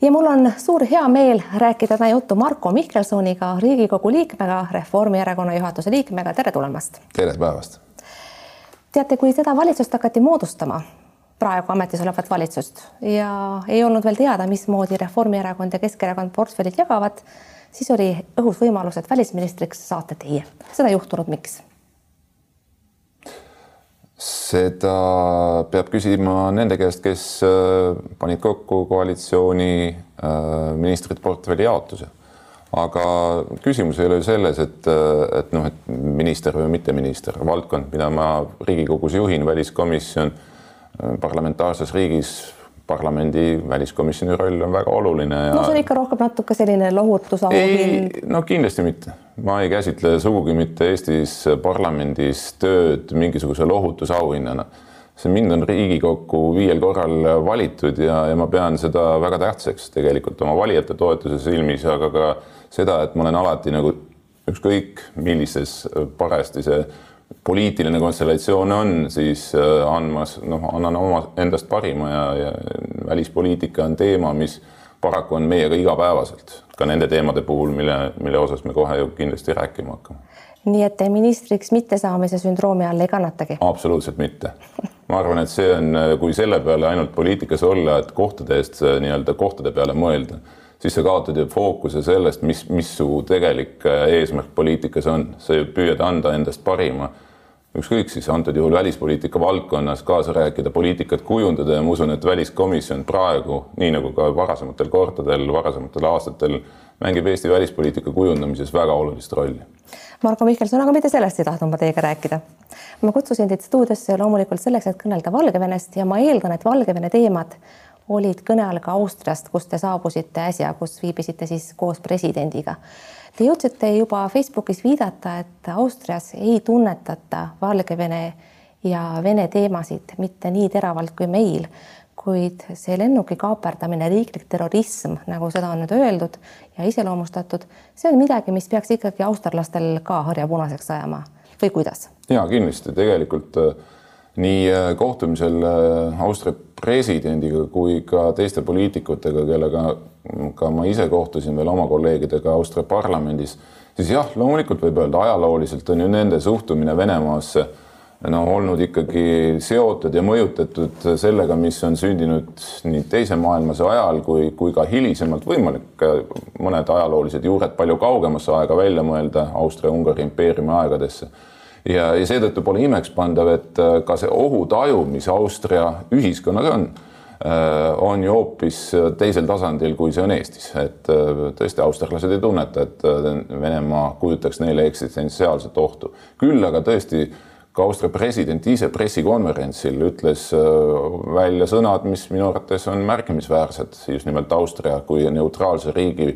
ja mul on suur hea meel rääkida täna juttu Marko Mihkelsoniga, Riigikogu liikmega, Reformierakonna juhatuse liikmega, tere tulemast. tere päevast. teate, kui seda valitsust hakati moodustama, praegu ametis olevat valitsust ja ei olnud veel teada, mismoodi Reformierakond ja Keskerakond portfellid jagavad, siis oli õhus võimalus, et välisministriks saate teie. seda ei juhtunud, miks? Seda peab küsima nende käest, kes äh, panid kokku koalitsiooni äh, ministrite portfelli jaotuse. aga küsimus ei ole ju selles, et, äh, et noh, et minister või mitte minister, valdkond, mida ma Riigikogus juhin, väliskomisjon parlamentaarses riigis parlamendi väliskomisjoni roll on väga oluline ja.... no see on ikka rohkem natuke selline lohutusauhind. no kindlasti mitte, ma ei käsitle sugugi mitte Eestis parlamendis tööd mingisuguse lohutusauhinnana. see mind on Riigikokku viiel korral valitud ja, ja ma pean seda väga tähtsaks tegelikult oma valijate toetuse silmis, aga ka seda, et ma olen alati nagu ükskõik millises parajasti see poliitiline konstellatsioon on, siis äh, andmas, noh, annan oma endast parima ja, ja välispoliitika on teema, mis paraku on meiega igapäevaselt, ka nende teemade puhul, mille, mille osas me kohe ju kindlasti rääkima hakkame. nii et te ministriks mittesaamise sündroomi all ei kannatagi? absoluutselt mitte. ma arvan, et see on, kui selle peale ainult poliitikas olla, et kohtade eest nii-öelda kohtade peale mõelda siis sa kaotad ju fookuse sellest, mis, mis su tegelik äh, eesmärk poliitikas on, sa ju püüad anda endast parima. Ükskõik siis antud juhul välispoliitika valdkonnas kaasa rääkida, poliitikat kujundada ja ma usun, et väliskomisjon praegu, nii nagu ka varasematel kordadel, varasematel aastatel, mängib Eesti välispoliitika kujundamises väga olulist rolli. Margo Mihkelson, aga mitte sellest ei tahtnud ma teiega rääkida. ma kutsusin teid stuudiosse loomulikult selleks, et kõnelda Valgevenest ja ma eeldan, et Valgevene teemad olid kõne all ka Austriast, kust te saabusite äsja, kus viibisite siis koos presidendiga. Te jõudsite juba Facebookis viidata, et Austrias ei tunnetata Valgevene ja Vene teemasid mitte nii teravalt kui meil, kuid see lennuki kaaperdamine, riiklik terrorism, nagu seda on nüüd öeldud ja iseloomustatud, see on midagi, mis peaks ikkagi austerlastel ka harja punaseks ajama või kuidas? ja kindlasti tegelikult äh, nii äh, kohtumisel äh, Austria presidendiga kui ka teiste poliitikutega, kellega ka ma ise kohtusin veel oma kolleegidega Austria parlamendis, siis jah, loomulikult võib öelda ajalooliselt on ju nende suhtumine Venemaasse no olnud ikkagi seotud ja mõjutatud sellega, mis on sündinud nii teise maailmasõja ajal kui, kui ka hilisemalt. Võimalik mõned ajaloolised juured palju kaugemasse aega välja mõelda Austria-Ungari impeeriumi aegadesse ja, ja seetõttu pole imekspandav, et äh, ka see ohutaju, mis Austria ühiskonnas on, äh, on ju hoopis teisel tasandil, kui see on Eestis, et äh, tõesti austerlased ei tunneta, et Venemaa kujutaks neile eksistentsiaalset ohtu. küll aga tõesti ka Austria president ise pressikonverentsil ütles välja sõnad, mis minu arvates on märkimisväärsed just nimelt Austria kui neutraalse riigi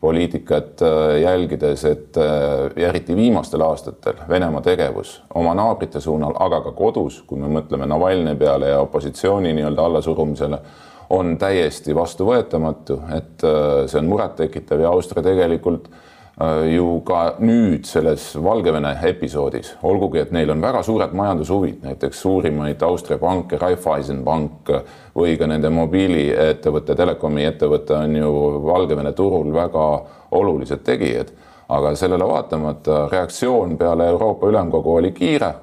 poliitikat äh, jälgides, et äh, eriti viimastel aastatel Venemaa tegevus oma naabrite suunal, aga ka kodus, kui me mõtleme Navalnõi peale ja opositsiooni nii-öelda allasurumisele, on täiesti vastuvõetamatu, et äh, see on murettekitav ja Austria tegelikult ju ka nüüd selles Valgevene episoodis, olgugi et neil on väga suured majandushuvid, näiteks suurimaid Austria panke, Raiffeisen pank või ka nende mobiiliettevõte, telekomi ettevõte on ju Valgevene turul väga olulised tegijad. aga sellele vaatamata reaktsioon peale Euroopa Ülemkogu oli kiire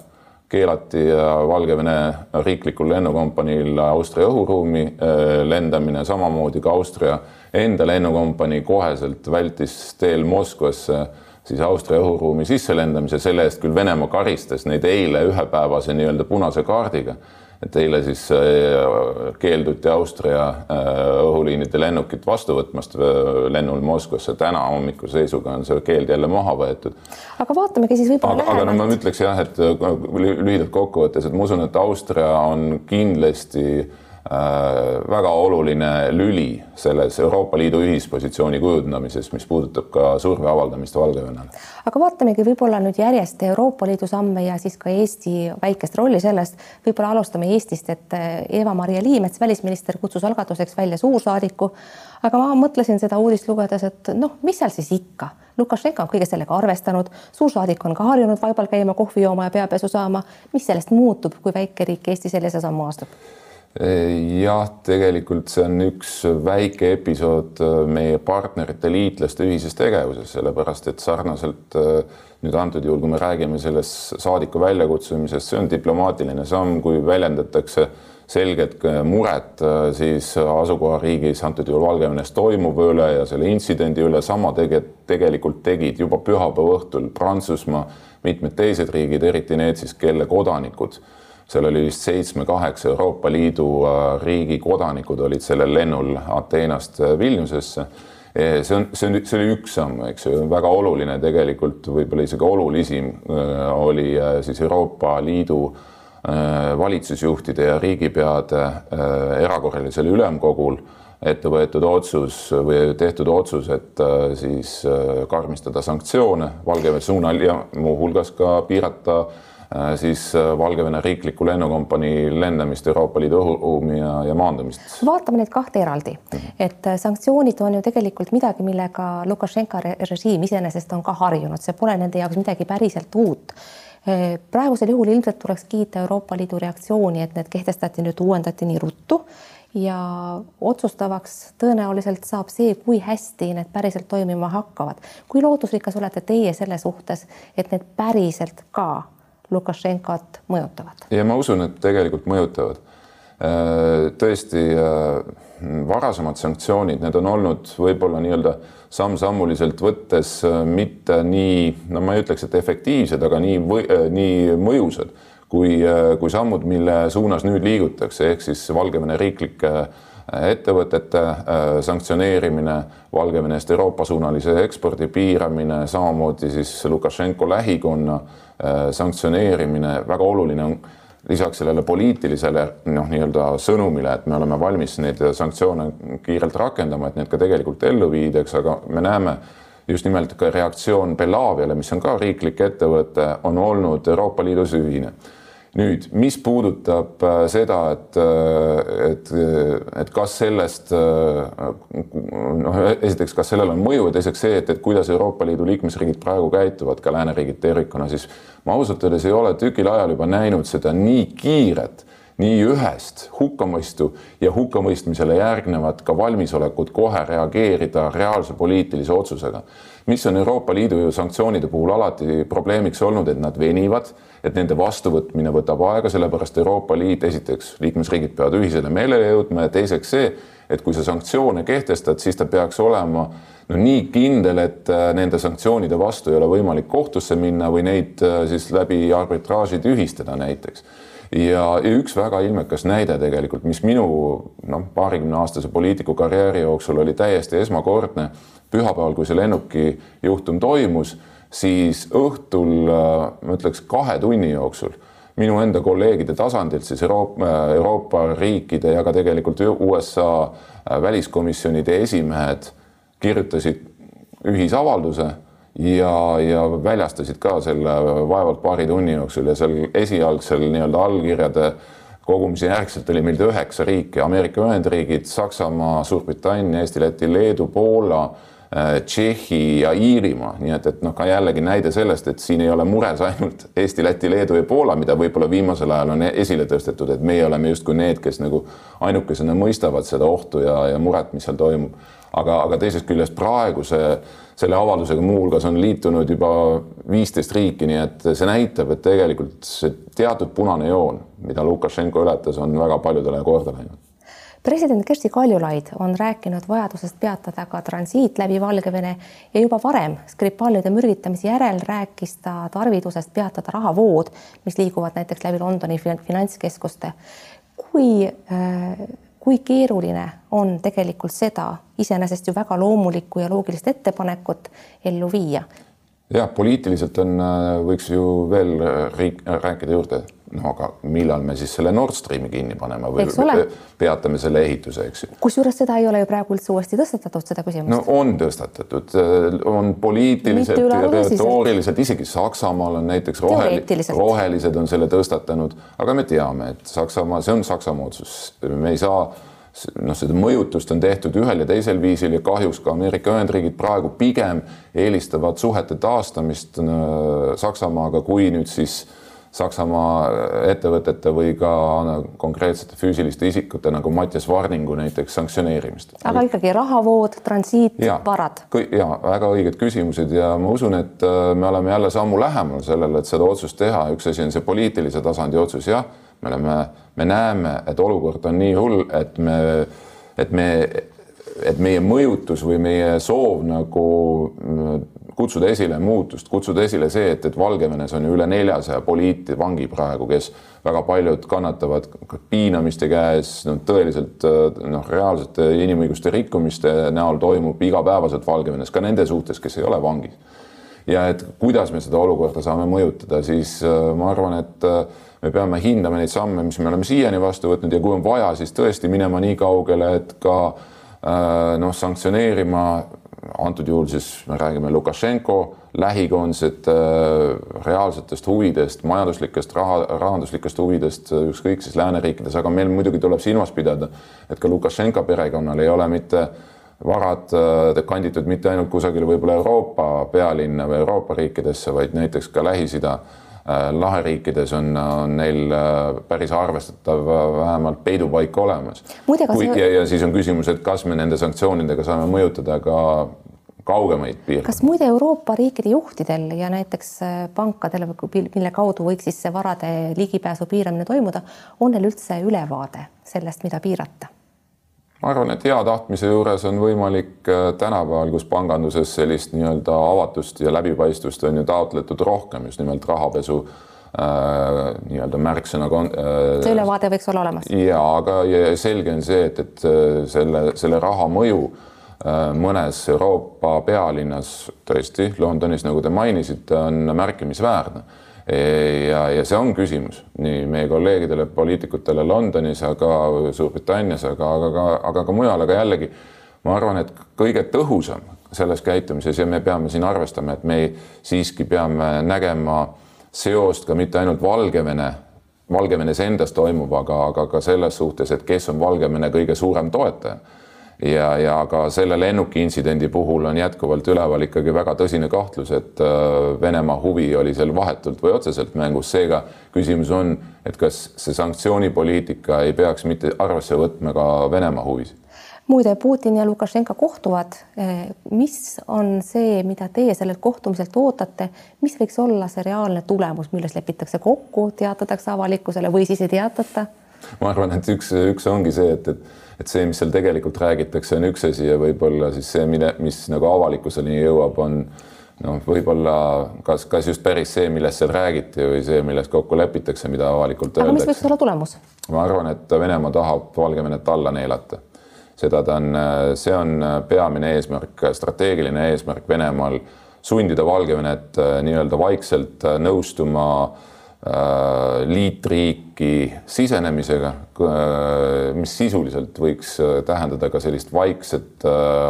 keelati Valgevene riiklikul lennukompaniil Austria õhuruumi äh, lendamine, samamoodi ka Austria enda lennukompanii koheselt vältis teel Moskvasse siis Austria õhuruumi sisselendamise, selle eest küll Venemaa karistas neid eile ühepäevase nii-öelda punase kaardiga et eile siis äh, keelduti Austria äh, õhuliinide lennukit vastu võtmast äh, lennul Moskvasse. täna hommikuse seisuga on see keeld jälle maha võetud. aga vaatamegi siis võib-olla lähemalt. aga no ma ütleks jah, et lühidalt kokkuvõttes, et ma usun, et Austria on kindlasti Äh, väga oluline lüli selles Euroopa Liidu ühispositsiooni kujundamises, mis puudutab ka surve avaldamist Valgevenele. aga vaatamegi võib-olla nüüd järjest Euroopa Liidu samme ja siis ka Eesti väikest rolli sellest. võib-olla alustame Eestist, et äh, Eva-Maria Liimets, välisminister, kutsus algatuseks välja suursaadiku. aga ma mõtlesin seda uudist lugedes, et noh, mis seal siis ikka Lukašenka on kõige sellega arvestanud, suursaadik on ka harjunud vaibal käima, kohvi jooma ja peapesu saama. mis sellest muutub, kui väike riik Eesti sellise sammu astub? Jah, tegelikult see on üks väike episood meie partnerite, liitlaste ühises tegevuses, sellepärast et sarnaselt nüüd antud juhul, kui me räägime sellest saadiku väljakutsumisest, see on diplomaatiline samm, kui väljendatakse selget muret siis asukohariigis, antud juhul Valgevenes toimuva üle ja selle intsidendi üle, sama tege-, tegelikult tegid juba pühapäeva õhtul Prantsusmaa, mitmed teised riigid, eriti need siis, kelle kodanikud seal oli vist seitsme-kaheksa Euroopa Liidu äh, riigi kodanikud olid sellel lennul Ateenast äh, Vilniusesse. see on, see on, see oli üks samm, eks ju, väga oluline tegelikult, võib-olla isegi olulisim äh, oli siis Euroopa Liidu valitsusjuhtide ja riigipeade erakorralisel ülemkogul ette võetud otsus või tehtud otsus, et siis karmistada sanktsioone Valgevene suunal ja muuhulgas ka piirata Äh, siis äh, Valgevene riikliku lennukompanii lendamist Euroopa Liidu õhuruumi ja, ja maandumist. vaatame neid kahte eraldi, et äh, sanktsioonid on ju tegelikult midagi, millega Lukašenka režiim iseenesest on ka harjunud, see pole nende jaoks midagi päriselt uut. Praegusel juhul ilmselt tuleks kiita Euroopa Liidu reaktsiooni, et need kehtestati nüüd, uuendati nii ruttu. Ja otsustavaks tõenäoliselt saab see, kui hästi need päriselt toimima hakkavad. kui lootusrikas olete teie selle suhtes, et need päriselt ka Lukašenkat mõjutavad? ja ma usun, et tegelikult mõjutavad. Äh, tõesti, äh, varasemad sanktsioonid, need on olnud võib-olla nii-öelda samm-sammuliselt võttes äh, mitte nii, no ma ei ütleks, et efektiivsed, aga nii või nii mõjusad kui, kui sammud, mille suunas nüüd liigutakse, ehk siis Valgevene riiklike ettevõtete sanktsioneerimine, Valgevenest Euroopa suunalise ekspordi piiramine, samamoodi siis Lukašenko lähikonna Äh, sanktsioneerimine, väga oluline on lisaks sellele poliitilisele noh, nii-öelda sõnumile, et me oleme valmis neid sanktsioone kiirelt rakendama, et need ka tegelikult ellu viidaks, aga me näeme just nimelt ka reaktsioon Bellaviale, mis on ka riiklik ettevõte, on olnud Euroopa Liidus ühine nüüd, mis puudutab äh, seda, et, äh, et, et kas sellest noh, esiteks, kas sellel on mõju ja teiseks see, et, et kuidas Euroopa Liidu liikmesriigid praegu käituvad, ka lääneriigid tervikuna, siis ma ausalt öeldes ei ole tükil ajal juba näinud seda nii kiiret nii ühest hukkamõistu ja hukkamõistmisele järgnevat ka valmisolekut kohe reageerida reaalse poliitilise otsusega. mis on Euroopa Liidu sanktsioonide puhul alati probleemiks olnud, et nad venivad, et nende vastuvõtmine võtab aega, sellepärast Euroopa Liit, esiteks liikmesriigid peavad ühisele meelele jõudma ja teiseks see, et kui sa sanktsioone kehtestad, siis ta peaks olema no nii kindel, et äh, nende sanktsioonide vastu ei ole võimalik kohtusse minna või neid äh, siis läbi arbitraaži tühistada näiteks ja, üks väga ilmekas näide tegelikult, mis minu noh, paarikümne aastase poliitiku karjääri jooksul oli täiesti esmakordne. pühapäeval, kui see lennuki juhtum toimus, siis õhtul äh, ma ütleks kahe tunni jooksul minu enda kolleegide tasandilt siis Euroopa, äh, Euroopa riikide ja ka tegelikult USA äh, väliskomisjonide esimehed kirjutasid ühisavalduse ja, ja väljastasid ka selle vaevalt paari tunni jooksul ja seal esialgsel nii-öelda allkirjade kogumise järgselt oli meil üheksa riiki, Ameerika Ühendriigid, Saksamaa, Suurbritannia, Eesti, Läti, Leedu, Poola, äh, Tšehhi ja Iirimaa, nii et, et noh, ka jällegi näide sellest, et siin ei ole mures ainult Eesti, Läti, Leedu ja Poola, mida võib-olla viimasel ajal on esile tõstetud, et meie oleme justkui need, kes nagu ainukesena mõistavad seda ohtu ja, ja muret, mis seal toimub. Aga, aga teisest küljest praeguse selle avaldusega muuhulgas on liitunud juba viisteist riiki, nii et see näitab, et tegelikult see teatud punane joon, mida Lukašenko ületas, on väga paljudele korda läinud president Kersti Kaljulaid on rääkinud vajadusest peatada ka transiit läbi Valgevene ja juba varem Skripalide mürgitamise järel rääkis ta tarvidusest peatada rahavood, mis liiguvad näiteks läbi Londoni finantskeskuste. kui äh, kui keeruline on tegelikult seda iseenesest ju väga loomulikku ja loogilist ettepanekut ellu viia. jah, poliitiliselt on, äh, võiks ju veel äh, riik, äh, rääkida juurde, no aga millal me siis selle Nord Streami kinni paneme või peatame selle ehituse, eks ju. kusjuures seda ei ole ju praegu üldse uuesti tõstatatud, seda küsimust. no on tõstatatud, on poliitiliselt ja retooriliselt, isegi Saksamaal on näiteks rohel, rohelised on selle tõstatanud, aga me teame, et Saksamaa, see on Saksamaa otsus, me ei saa noh, seda mõjutust on tehtud ühel ja teisel viisil ja kahjuks ka Ameerika Ühendriigid praegu pigem eelistavad suhete taastamist äh, Saksamaaga, kui nüüd siis Saksamaa ettevõtete või ka konkreetsete füüsiliste isikute nagu Mattias Varningu näiteks sanktsioneerimist. aga ikkagi rahavood, transiit, varad. ja väga õiged küsimused ja ma usun, et äh, me oleme jälle sammu lähemal sellele, et seda otsust teha, üks asi on see poliitilise tasandi otsus, jah, me oleme, me näeme, et olukord on nii hull, et me, et me et meie mõjutus või meie soov nagu kutsuda esile muutust, kutsuda esile see, et, et Valgevenes on ju üle neljasaja poliitvangi praegu, kes väga paljud kannatavad piinamiste käes, no tõeliselt noh, reaalsete inimõiguste rikkumiste näol toimub igapäevaselt Valgevenes ka nende suhtes, kes ei ole vangis. ja et kuidas me seda olukorda saame mõjutada, siis äh, ma arvan, et äh, me peame hindama neid samme, mis me oleme siiani vastu võtnud ja kui on vaja, siis tõesti minema nii kaugele, et ka äh, noh, sanktsioneerima antud juhul siis me räägime Lukašenko lähikonsete äh, reaalsetest huvidest, majanduslikest raha, rahanduslikest huvidest, äh, ükskõik siis lääneriikides, aga meil muidugi tuleb silmas pidada, et ka Lukašenka perekonnal ei ole mitte varad äh, kanditud mitte ainult kusagile võib-olla Euroopa pealinna või Euroopa riikidesse, vaid näiteks ka Lähis-Ida laheriikides on, on neil päris arvestatav vähemalt peidupaik olemas. Kui, ja, ja siis on küsimus, et kas me nende sanktsioonidega saame mõjutada ka kaugemaid piirkondi. kas muide Euroopa riikide juhtidel ja näiteks äh, pankadel, mille kaudu võiks siis see varade ligipääsu piiramine toimuda, on neil üldse ülevaade sellest, mida piirata? Ma arvan, et hea tahtmise juures on võimalik äh, tänapäeval, kus panganduses sellist nii-öelda avatust ja läbipaistvust on ju taotletud rohkem just nimelt rahapesu äh, nii-öelda märksõna äh,. see ülevaade võiks olla olemas. ja aga ja selge on see, et, et äh, selle, selle raha mõju äh, Äh, mõnes Euroopa pealinnas, tõesti Londonis, nagu te mainisite, on märkimisväärne. Ja, ja see on küsimus nii meie kolleegidele, poliitikutele Londonis, aga Suurbritannias, aga, aga ka, aga ka mujal, aga jällegi ma arvan, et kõige tõhusam selles käitumises ja me peame siin arvestama, et me siiski peame nägema seost ka mitte ainult Valgevene, Valgevenes endas toimuvaga, aga ka selles suhtes, et kes on Valgevene kõige suurem toetaja ja, ja ka selle lennuki intsidendi puhul on jätkuvalt üleval ikkagi väga tõsine kahtlus, et äh, Venemaa huvi oli seal vahetult või otseselt mängus, seega küsimus on, et kas see sanktsioonipoliitika ei peaks mitte arvesse võtma ka Venemaa huvisid muide, Putin ja Lukašenka kohtuvad. Eh, mis on see, mida teie sellelt kohtumiselt ootate, mis võiks olla see reaalne tulemus, milles lepitakse kokku, teatatakse avalikkusele või siis ei teatata? ma arvan, et üks, üks ongi see, et, et, et see, mis seal tegelikult räägitakse, on üks asi ja võib-olla siis see, mille, mis nagu avalikkuseni jõuab, on noh, võib-olla kas, kas just päris see, millest seal räägiti või see, milles kokku lepitakse, mida avalikult öeldakse. aga mis võiks olla tulemus? ma arvan, et Venemaa tahab Valgevenet alla neelata. seda ta on, see on peamine eesmärk, strateegiline eesmärk Venemaal sundida Valgevenet äh, nii-öelda vaikselt äh, nõustuma Äh, liitriiki sisenemisega, äh, mis sisuliselt võiks äh, tähendada ka sellist vaikset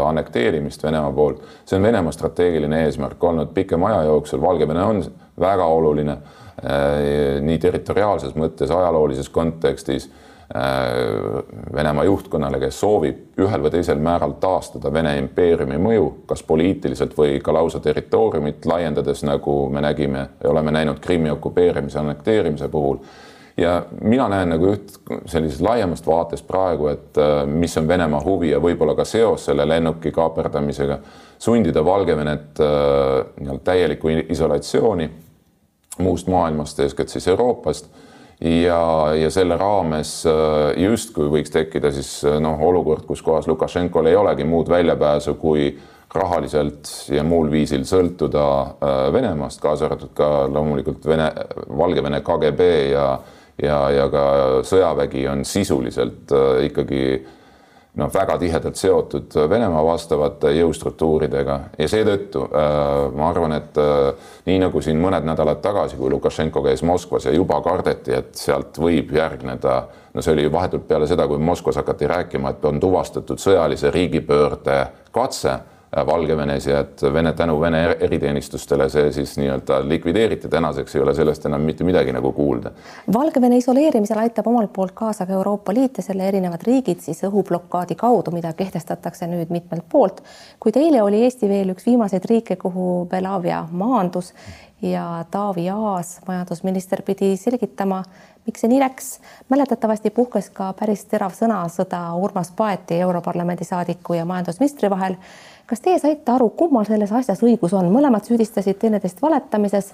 annekteerimist Venemaa poolt. see on Venemaa strateegiline eesmärk olnud pikema aja jooksul, Valgevene on väga oluline nii territoriaalses mõttes, ajaloolises kontekstis Äh, Venemaa juhtkonnale, kes soovib ühel või teisel määral taastada Vene impeeriumi mõju, kas poliitiliselt või ka lausa territooriumit laiendades, nagu me nägime oleme näinud Krimmi okupeerimise, annekteerimise puhul. ja mina näen nagu üht sellisest laiemast vaatest praegu, et äh, mis on Venemaa huvi ja võib-olla ka seos selle lennuki kaaperdamisega, sundida Valgevenet äh, nii-öelda täielikku isolatsiooni muust maailmast, eeskätt siis Euroopast ja, ja selle raames äh, justkui võiks tekkida siis äh, noh, olukord, kus kohas Lukašenkol ei olegi muud väljapääsu kui rahaliselt ja muul viisil sõltuda äh, Venemaast, kaasa arvatud ka loomulikult Vene, Valgevene KGB ja ja, ja ka sõjavägi on sisuliselt ikkagi noh, väga tihedalt seotud Venemaa vastavate jõustruktuuridega. Ja seetõttu äh, ma arvan, et äh, nii nagu siin mõned nädalad tagasi, kui Lukašenko käis Moskvas ja juba kardeti, et sealt võib järgneda, no see oli vahetult peale seda, kui Moskvas hakati rääkima, et on tuvastatud sõjalise riigipöörde katse Valgevenes ja et Vene, tänu Vene eriteenistustele see siis nii-öelda likvideeriti, tänaseks ei ole sellest enam mitte midagi nagu kuulda. Valgevene isoleerimisel aitab omalt poolt kaasa ka Euroopa Liit ja selle erinevad riigid siis õhublokaadi kaudu, mida kehtestatakse nüüd mitmelt poolt. kuid eile oli Eesti veel üks viimaseid riike, kuhu Belavia maandus ja Taavi Aas, majandusminister, pidi selgitama, miks see nii läks. mäletatavasti puhkes ka päris terav sõnasõda Urmas Paeti, Europarlamendi saadiku ja majandusministri vahel. kas teie saite aru, kummal selles asjas õigus on, mõlemad süüdistasid teineteist valetamises,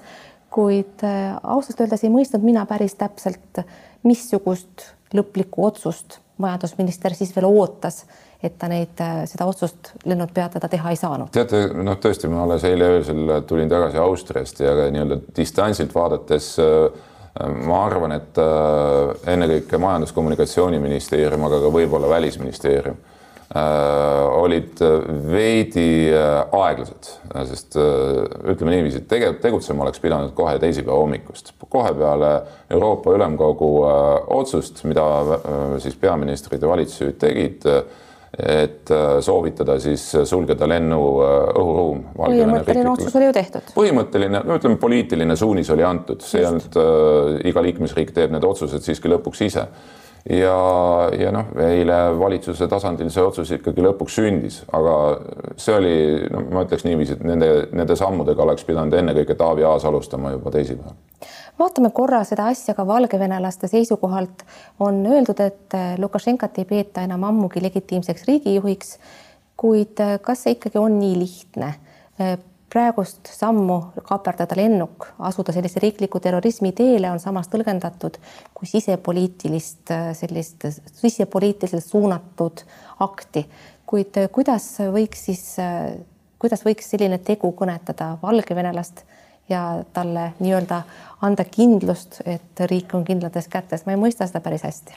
kuid äh, ausalt öeldes ei mõistnud mina päris täpselt, missugust lõplikku otsust majandusminister siis veel ootas et ta neid, äh, seda otsust lennud peatada teha ei saanud. teate, noh, tõesti, ma alles eile öösel tulin tagasi Austriast ja nii-öelda distantsilt vaadates äh, ma arvan, et äh, ennekõike Majandus-Kommunikatsiooniministeerium, aga ka võib-olla Välisministeerium olid veidi aeglased, sest ütleme niiviisi, et tege-, tegutsema oleks pidanud kohe teisipäeva hommikust, kohe peale Euroopa Ülemkogu otsust, mida siis peaministrid ja valitsusjuhid tegid et äh, soovitada siis sulgeda lennu äh, õhuruum. põhimõtteline otsus oli ju tehtud. põhimõtteline, no ütleme, poliitiline suunis oli antud, see äh,, iga liikmesriik teeb need otsused siiski lõpuks ise. ja, ja noh, eile valitsuse tasandil see otsus ikkagi lõpuks sündis, aga see oli, no ma ütleks niiviisi, et nende, nende sammudega oleks pidanud ennekõike Taavi Aas alustama juba teisipäeval vaatame korra seda asja ka valgevenelaste seisukohalt. on öeldud, et Lukašenkat ei peeta enam ammugi legitiimseks riigijuhiks. kuid kas see ikkagi on nii lihtne? praegust sammu kaaperdada lennuk, asuda sellise riikliku terrorismi teele on samas tõlgendatud kui sisepoliitilist sellist sisepoliitiliselt suunatud akti, kuid kuidas võiks siis, kuidas võiks selline tegu kõnetada valgevenelast ja talle nii-öelda anda kindlust, et riik on kindlates kätes, ma ei mõista seda päris hästi.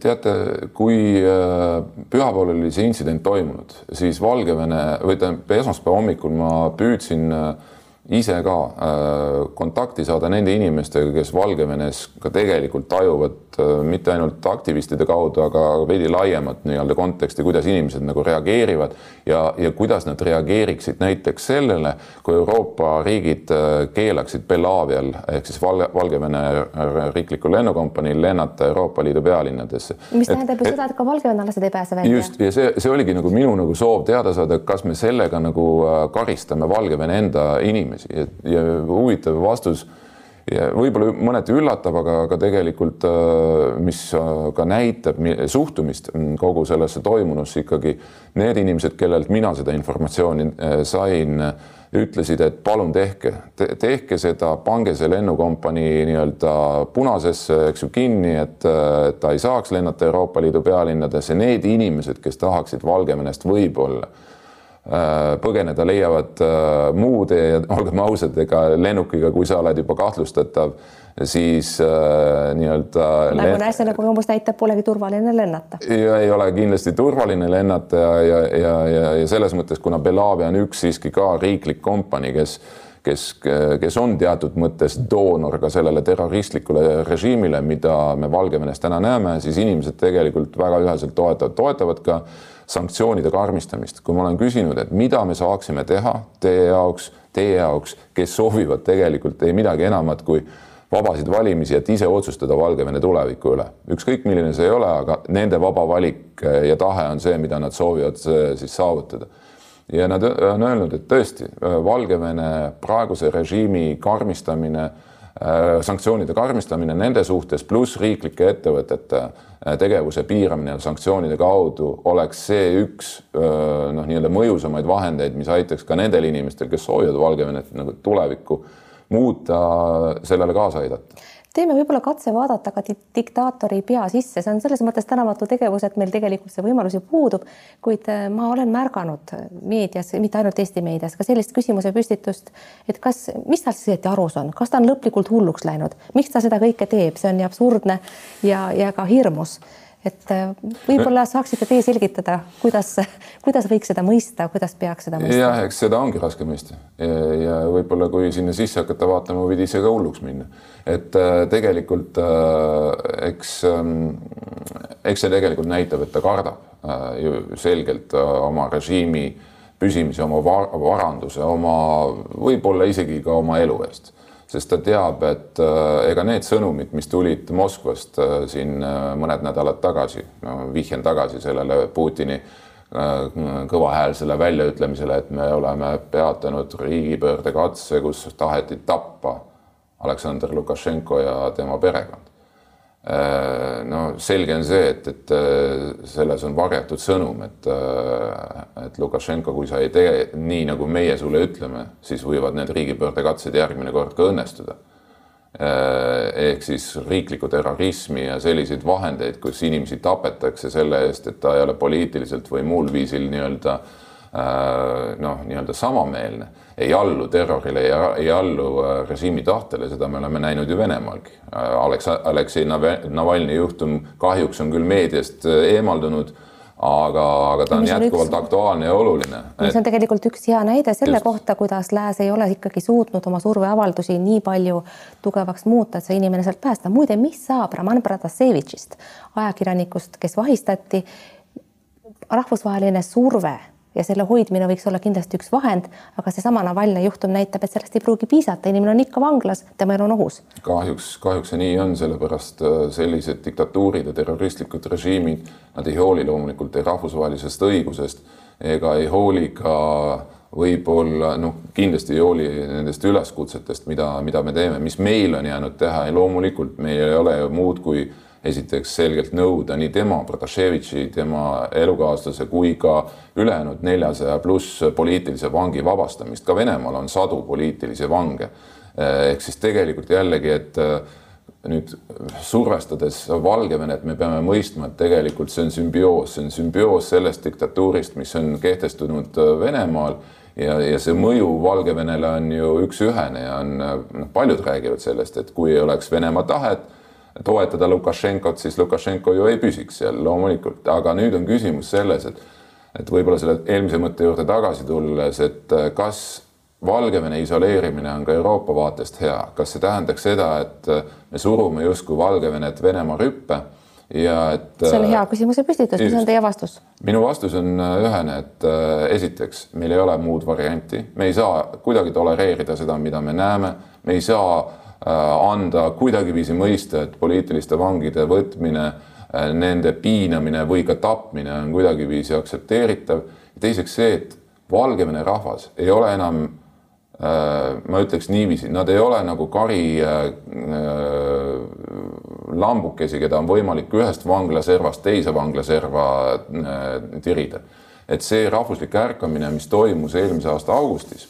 teate, kui äh, pühapäeval oli see intsident toimunud, siis Valgevene või tähendab esmaspäeva hommikul ma püüdsin äh, ise ka äh, kontakti saada nende inimestega, kes Valgevenes ka tegelikult tajuvad äh, mitte ainult aktivistide kaudu, aga veidi laiemat nii-öelda konteksti, kuidas inimesed nagu reageerivad ja, ja kuidas nad reageeriksid näiteks sellele, kui Euroopa riigid äh, keelaksid Bellavial ehk siis Val Valgevene riiklikul lennukompaniil lennata Euroopa Liidu pealinnadesse. mis tähendab ju seda, et ka valgevenelased ei pääse välja. just ja see, see oligi nagu minu nagu soov teada saada, kas me sellega nagu karistame Valgevene enda inimesi inimesi. Ja, ja huvitav vastus. Ja võib-olla mõneti üllatab, aga, aga tegelikult äh, mis äh, ka näitab suhtumist kogu sellesse toimunusse ikkagi need inimesed, kellelt mina seda informatsiooni äh, sain, ütlesid, et palun tehke. Te,, tehke seda, pange see lennukompanii nii-öelda punasesse, eks ju, kinni, et ta ei saaks lennata Euroopa Liidu pealinnadesse, need inimesed, kes tahaksid Valgevenest võib-olla põgeneda, leiavad äh, muu tee ja olgem ausad, ega lennukiga, kui sa oled juba kahtlustatav, siis äh, nii-öelda. nagu naiste kogemus näitab, polegi turvaline lennata. ja ei ole kindlasti turvaline lennata ja, ja, ja, ja, ja selles mõttes, kuna Belavia on üks siiski ka riiklik kompanii, kes kes, kes on teatud mõttes doonor ka sellele terroristlikule režiimile, mida me Valgevenes täna näeme, siis inimesed tegelikult väga üheselt toetavad, toetavad ka sanktsioonide karmistamist. kui ma olen küsinud, et mida me saaksime teha teie jaoks, teie jaoks, kes soovivad tegelikult ei midagi enamat kui vabasid valimisi, et ise otsustada Valgevene tuleviku üle. ükskõik, milline see ei ole, aga nende vaba valik ja tahe on see, mida nad soovivad siis saavutada ja nad on öelnud, et tõesti Valgevene praeguse režiimi karmistamine, sanktsioonide karmistamine nende suhtes, pluss riiklike ettevõtete tegevuse piiramine sanktsioonide kaudu oleks see üks noh, nii-öelda mõjusamaid vahendeid, mis aitaks ka nendel inimestel, kes soovivad Valgevenet nagu tulevikku muuta, sellele kaasa aidata teeme võib-olla katse vaadata ka diktaatori pea sisse, see on selles mõttes tänamatu tegevus, et meil tegelikult see võimalus ju puudub, kuid äh, ma olen märganud meedias, mitte ainult Eesti meedias, ka sellist küsimuse püstitust, et kas, mis tal siis õieti arus on, kas ta on lõplikult hulluks läinud, miks ta seda kõike teeb, see on nii absurdne ja, ja ka hirmus et äh, võib-olla saaksite teie selgitada, kuidas, kuidas võiks seda mõista, kuidas peaks seda mõistma? jah, eks seda ongi raske mõista ja, ja võib-olla kui sinna sisse hakata vaatama, võid ise ka hulluks minna. et äh, tegelikult äh, eks äh,, eks see tegelikult näitab, et ta kardab ju selgelt oma režiimi püsimise, oma var varanduse, oma võib-olla isegi ka oma elu eest sest ta teab, et äh, ega need sõnumid, mis tulid Moskvast äh, siin äh, mõned nädalad tagasi, no vihjan tagasi sellele Putini kõvahäälsele väljaütlemisele, et me oleme peatanud riigipöördekatse, kus taheti tappa Aleksandr Lukašenko ja tema perekond. No selge on see, et, et selles on varjatud sõnum, et, et Lukašenko, kui sa ei tee nii, nagu meie sulle ütleme, siis võivad need riigipöördekatsed järgmine kord ka õnnestuda. Ehk siis riiklikku terrorismi ja selliseid vahendeid, kus inimesi tapetakse selle eest, et ta ei ole poliitiliselt või muul viisil nii-öelda noh, nii-öelda samameelne, ei allu terrorile ja ei allu režiimi tahtele, seda me oleme näinud ju Venemaalgi. Aleks-, Aleksei Navalnõi juhtum kahjuks on küll meediast eemaldunud aga, aga ta on jätkuvalt üks... aktuaalne ja oluline. see on tegelikult üks hea näide selle Just. kohta, kuidas Lääs ei ole ikkagi suutnud oma surveavaldusi nii palju tugevaks muuta, et see inimene sealt päästa. muide, mis saab Roman Pratasevitšist, ajakirjanikust, kes vahistati? rahvusvaheline surve ja selle hoidmine võiks olla kindlasti üks vahend, aga seesama Navalnõi juhtum näitab, et sellest ei pruugi piisata, inimene on ikka vanglas, tema elu on ohus. kahjuks, kahjuks see nii on, sellepärast äh, sellised diktatuurid ja terroristlikud režiimid, nad ei hooli loomulikult ei rahvusvahelisest õigusest ega ei hooli ka võib-olla noh, kindlasti ei hooli nendest üleskutsetest, mida, mida me teeme, mis meil on jäänud teha ja loomulikult meil ei ole ju muud kui esiteks selgelt nõuda nii tema, Protasevitši, tema elukaaslase kui ka ülejäänud neljasaja pluss poliitilise vangi vabastamist. ka Venemaal on sadu poliitilisi vange. ehk siis tegelikult jällegi, et äh, nüüd survestades Valgevenet, me peame mõistma, et tegelikult see on sümbioos, see on sümbioos sellest diktatuurist, mis on kehtestunud äh, Venemaal ja, ja see mõju Valgevenele on ju üks-ühene ja on, noh, paljud räägivad sellest, et kui ei oleks Venemaa tahet toetada Lukašenkot, siis Lukašenko ju ei püsiks seal loomulikult, aga nüüd on küsimus selles, et et võib-olla selle eelmise mõtte juurde tagasi tulles, et äh, kas Valgevene isoleerimine on ka Euroopa vaatest hea, kas see tähendaks seda, et äh, me surume justkui Valgevenet Venemaa rüppe ja et. see on hea äh, küsimuse püstitus, mis on teie vastus? minu vastus on ühene, et esiteks meil ei ole muud varianti, me ei saa kuidagi tolereerida seda, mida me näeme, me ei saa anda kuidagiviisi mõista, et poliitiliste vangide võtmine, äh, nende piinamine või ka tapmine on kuidagiviisi aktsepteeritav. teiseks see, et Valgevene rahvas ei ole enam, äh, ma ütleks niiviisi, nad ei ole nagu kari lambukesi, keda on võimalik ühest vanglaservast teise vanglaserva tirida. et see rahvuslik ärkamine, mis toimus eelmise aasta augustis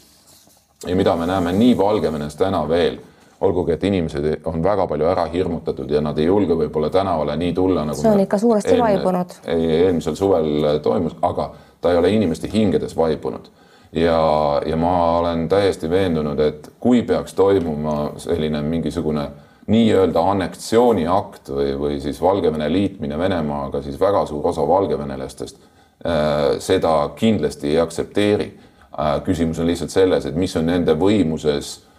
ja mida me näeme nii Valgevenes täna veel olgugi, et inimesed on väga palju ära hirmutatud ja nad ei julge võib-olla tänavale nii tulla, nagu see on ikka suuresti eelmine, vaibunud. eelmisel suvel toimus, aga ta ei ole inimeste hingedes vaibunud. ja, ja ma olen täiesti veendunud, et kui peaks toimuma selline mingisugune nii-öelda anneksiooniakt või, või siis Valgevene liitmine Venemaaga, siis väga suur osa valgevenelastest äh, seda kindlasti ei aktsepteeri äh,. küsimus on lihtsalt selles, et mis on nende võimuses Äh,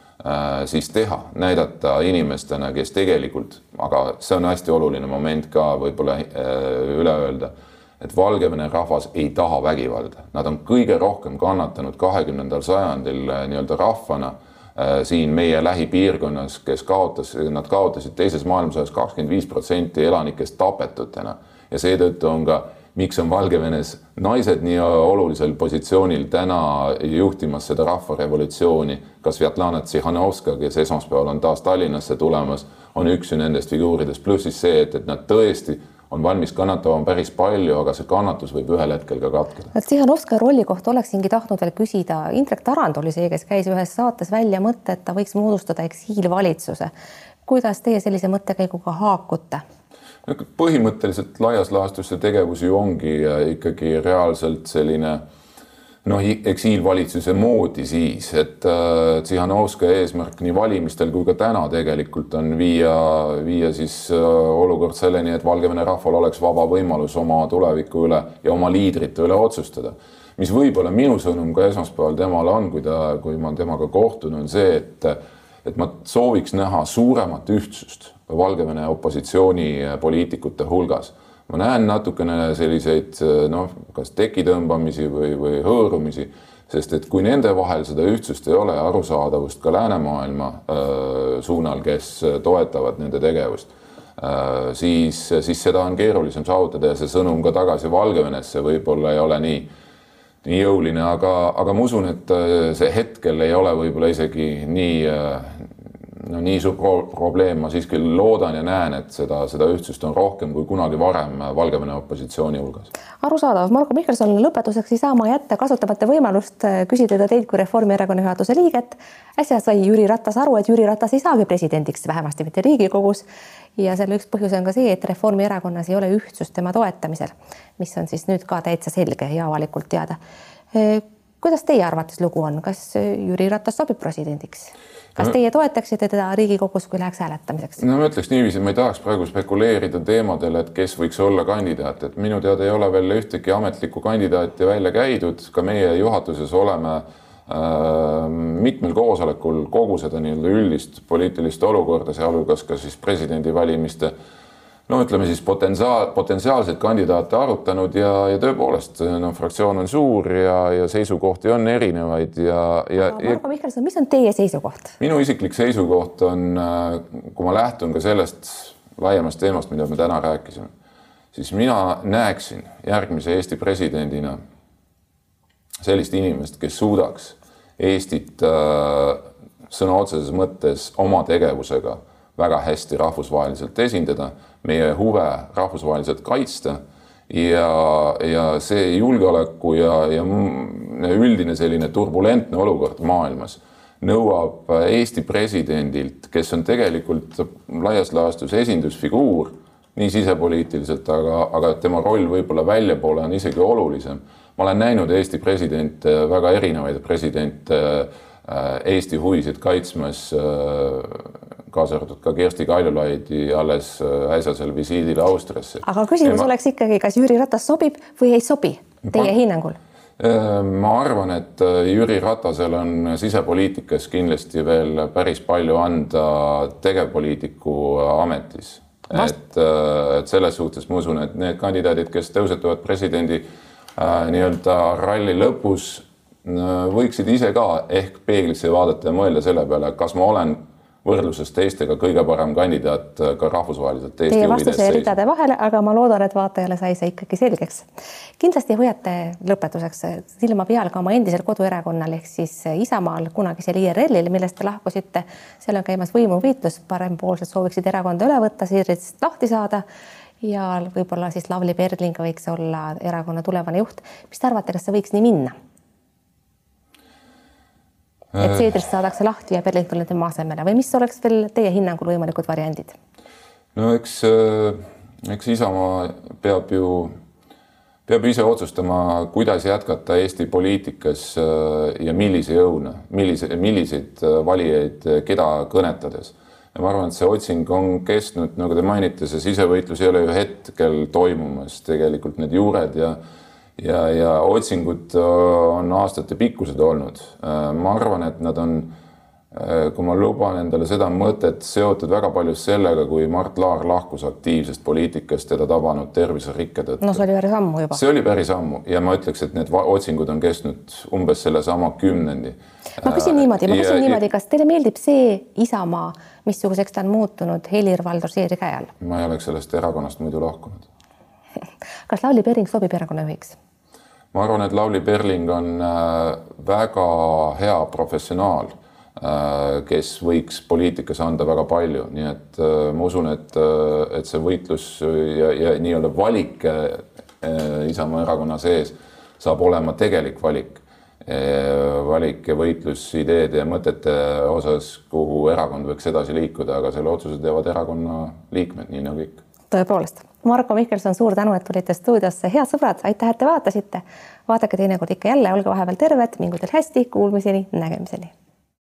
siis teha, näidata inimestena, kes tegelikult, aga see on hästi oluline moment ka võib-olla äh, üle öelda, et Valgevene rahvas ei taha vägivalda, nad on kõige rohkem kannatanud kahekümnendal sajandil äh, nii-öelda rahvana siin meie lähipiirkonnas, kes kaotas, nad kaotasid teises maailmasõjas kakskümmend viis protsenti elanikest tapetutena. Ja seetõttu on ka miks on Valgevenes naised nii olulisel positsioonil täna juhtimas seda rahvarevolutsiooni. ka Svetlana Tsihhanovska, kes esmaspäeval on taas Tallinnasse tulemas, on üks ju nendest figuuridest, pluss siis see, et, et nad tõesti on valmis kannatama päris palju, aga see kannatus võib ühel hetkel ka katkeda. Tsihhanovska rolli kohta oleksingi tahtnud veel küsida. Indrek Tarand oli see, kes käis ühes saates välja mõtte, et ta võiks moodustada eksiilvalitsuse. kuidas teie sellise mõttekäiguga haakute? Põhimõtteliselt laias laastus see tegevus ju ongi ikkagi reaalselt selline noh, eksiilvalitsuse moodi siis, et äh, Tsihhanovskaja eesmärk nii valimistel kui ka täna tegelikult on viia, viia siis äh, olukord selleni, et Valgevene rahval oleks vaba võimalus oma tuleviku üle ja oma liidrite üle otsustada. mis võib-olla minu sõnum ka esmaspäeval temale on, kui ta, kui ma temaga kohtun, on see, et et ma sooviks näha suuremat ühtsust Valgevene opositsioonipoliitikute hulgas. ma näen natukene selliseid noh, kas tekitõmbamisi või, või hõõrumisi, sest et kui nende vahel seda ühtsust ei ole, arusaadavust ka läänemaailma öö, suunal, kes toetavad nende tegevust, siis, siis seda on keerulisem saavutada ja see sõnum ka tagasi Valgevenesse võib-olla ei ole nii, nii jõuline, aga, aga ma usun, et see hetkel ei ole võib-olla isegi nii, no nii suur pro probleem, ma siiski loodan ja näen, et seda, seda ühtsust on rohkem kui kunagi varem Valgevene opositsiooni hulgas. arusaadav, Marko Mihkelson, lõpetuseks ei saa ma jätta kasutamata võimalust äh, küsida teilt kui Reformierakonna juhatuse liiget. äsja sai Jüri Ratas aru, et Jüri Ratas ei saagi presidendiks, vähemasti mitte Riigikogus. ja selle üks põhjus on ka see, et Reformierakonnas ei ole ühtsust tema toetamisel, mis on siis nüüd ka täitsa selge ja avalikult teada. Äh, kuidas teie arvates lugu on, kas Jüri Ratas sobib presidendiks? Kas teie toetaksite teda Riigikogus, kui läheks hääletamiseks? no ma ütleks niiviisi, ma ei tahaks praegu spekuleerida teemadel, et kes võiks olla kandidaat, et minu teada ei ole veel ühtegi ametlikku kandidaati välja käidud, ka meie juhatuses oleme äh, mitmel koosolekul kogu seda nii-öelda üldist poliitilist olukorda, sealhulgas ka siis presidendivalimiste äh, no ütleme siis potentsiaal, potentsiaalseid kandidaate arutanud ja, ja tõepoolest no fraktsioon on suur ja, ja seisukohti on erinevaid ja, ja. Margo Mihkelson, mis on teie seisukoht? minu isiklik seisukoht on, kui ma lähtun ka sellest laiemast teemast, mida me täna rääkisime, siis mina näeksin järgmise Eesti presidendina sellist inimest, kes suudaks Eestit äh, sõna otseses mõttes oma tegevusega väga hästi rahvusvaheliselt esindada meie huve rahvusvaheliselt kaitsta ja, ja see julgeoleku ja, ja üldine selline turbulentne olukord maailmas nõuab Eesti presidendilt, kes on tegelikult laias laastus esindusfiguur nii sisepoliitiliselt, aga, aga tema roll võib-olla väljapoole on isegi olulisem. ma olen näinud Eesti presidente, väga erinevaid presidente äh, Eesti huvisid kaitsmas äh, kaasa arvatud ka Kersti Kaljulaidi alles äh, äsjasel visiidil Austriasse. aga küsimus ma... oleks ikkagi, kas Jüri Ratas sobib või ei sobi teie ma... hinnangul? Äh, ma arvan, et äh, Jüri Ratasel on sisepoliitikas kindlasti veel päris palju anda tegevpoliitiku ametis. et, et selles suhtes ma usun, et need kandidaadid, kes tõusetuvad presidendi äh, nii-öelda ralli lõpus, võiksid ise ka ehk peeglisse vaadata ja mõelda selle peale, kas ma olen võrdluses teistega kõige parem kandidaat äh, ka rahvusvaheliselt. Teie vastus jäi ridade vahele, aga ma loodan, et vaatajale sai see ikkagi selgeks. kindlasti hoiate lõpetuseks silma peal ka oma endisel koduerakonnal ehk siis Isamaal, kunagisel IRL-il, millest te lahkusite. seal on käimas võimuvõitlus, parempoolsed sooviksid erakonda üle võtta, siirist lahti saada ja võib-olla siis Lavly Perling võiks olla erakonna tulevane juht. mis te arvate, kas see võiks nii minna? Et äh. Seedrist saadakse lahti ja Berlind tuleb tema asemele või mis oleks veel teie hinnangul võimalikud variandid? no eks, äh, eks Isamaa peab ju, peab ise otsustama, kuidas jätkata Eesti poliitikas äh, ja millise jõuna, millise, milliseid valijaid, keda kõnetades. ja ma arvan, et see otsing on kestnud, nagu te mainite, see sisevõitlus ei ole ju hetkel toimumas, tegelikult need juured ja ja, ja otsingud äh, on aastatepikkused olnud. Äh, ma arvan, et nad on, äh, kui ma luban endale seda mõtet, seotud väga palju sellega, kui Mart Laar lahkus aktiivsest poliitikast teda tabanud terviserikke tõttu. no see oli päris ammu juba. see oli päris ammu ja ma ütleks, et need otsingud on kestnud umbes sellesama kümnendi. ma küsin niimoodi, ma küsin ja, niimoodi, kas teile meeldib see Isamaa, missuguseks ta on muutunud Helir-Valdor Seeri käe all? ma ei oleks sellest erakonnast muidu lahkunud kas Lavly Perling sobib erakonna juhiks? Ma arvan, et Lavly Perling on äh, väga hea professionaal, äh, kes võiks poliitikas anda väga palju, nii et äh, ma usun, et, et see võitlus ja, ja nii-öelda valik Isamaa erakonna sees saab olema tegelik valik valik ja võitlus ideede ja mõtete osas, kuhu erakond võiks edasi liikuda, aga selle otsuse teevad erakonna liikmed, nii nagu ikka. Tõepoolest. Marko Mihkelson, suur tänu, et tulite stuudiosse, head sõbrad, aitäh, et te vaatasite. vaadake teinekord ikka jälle, olge vahepeal terved, mingu teil hästi, kuulmiseni, nägemiseni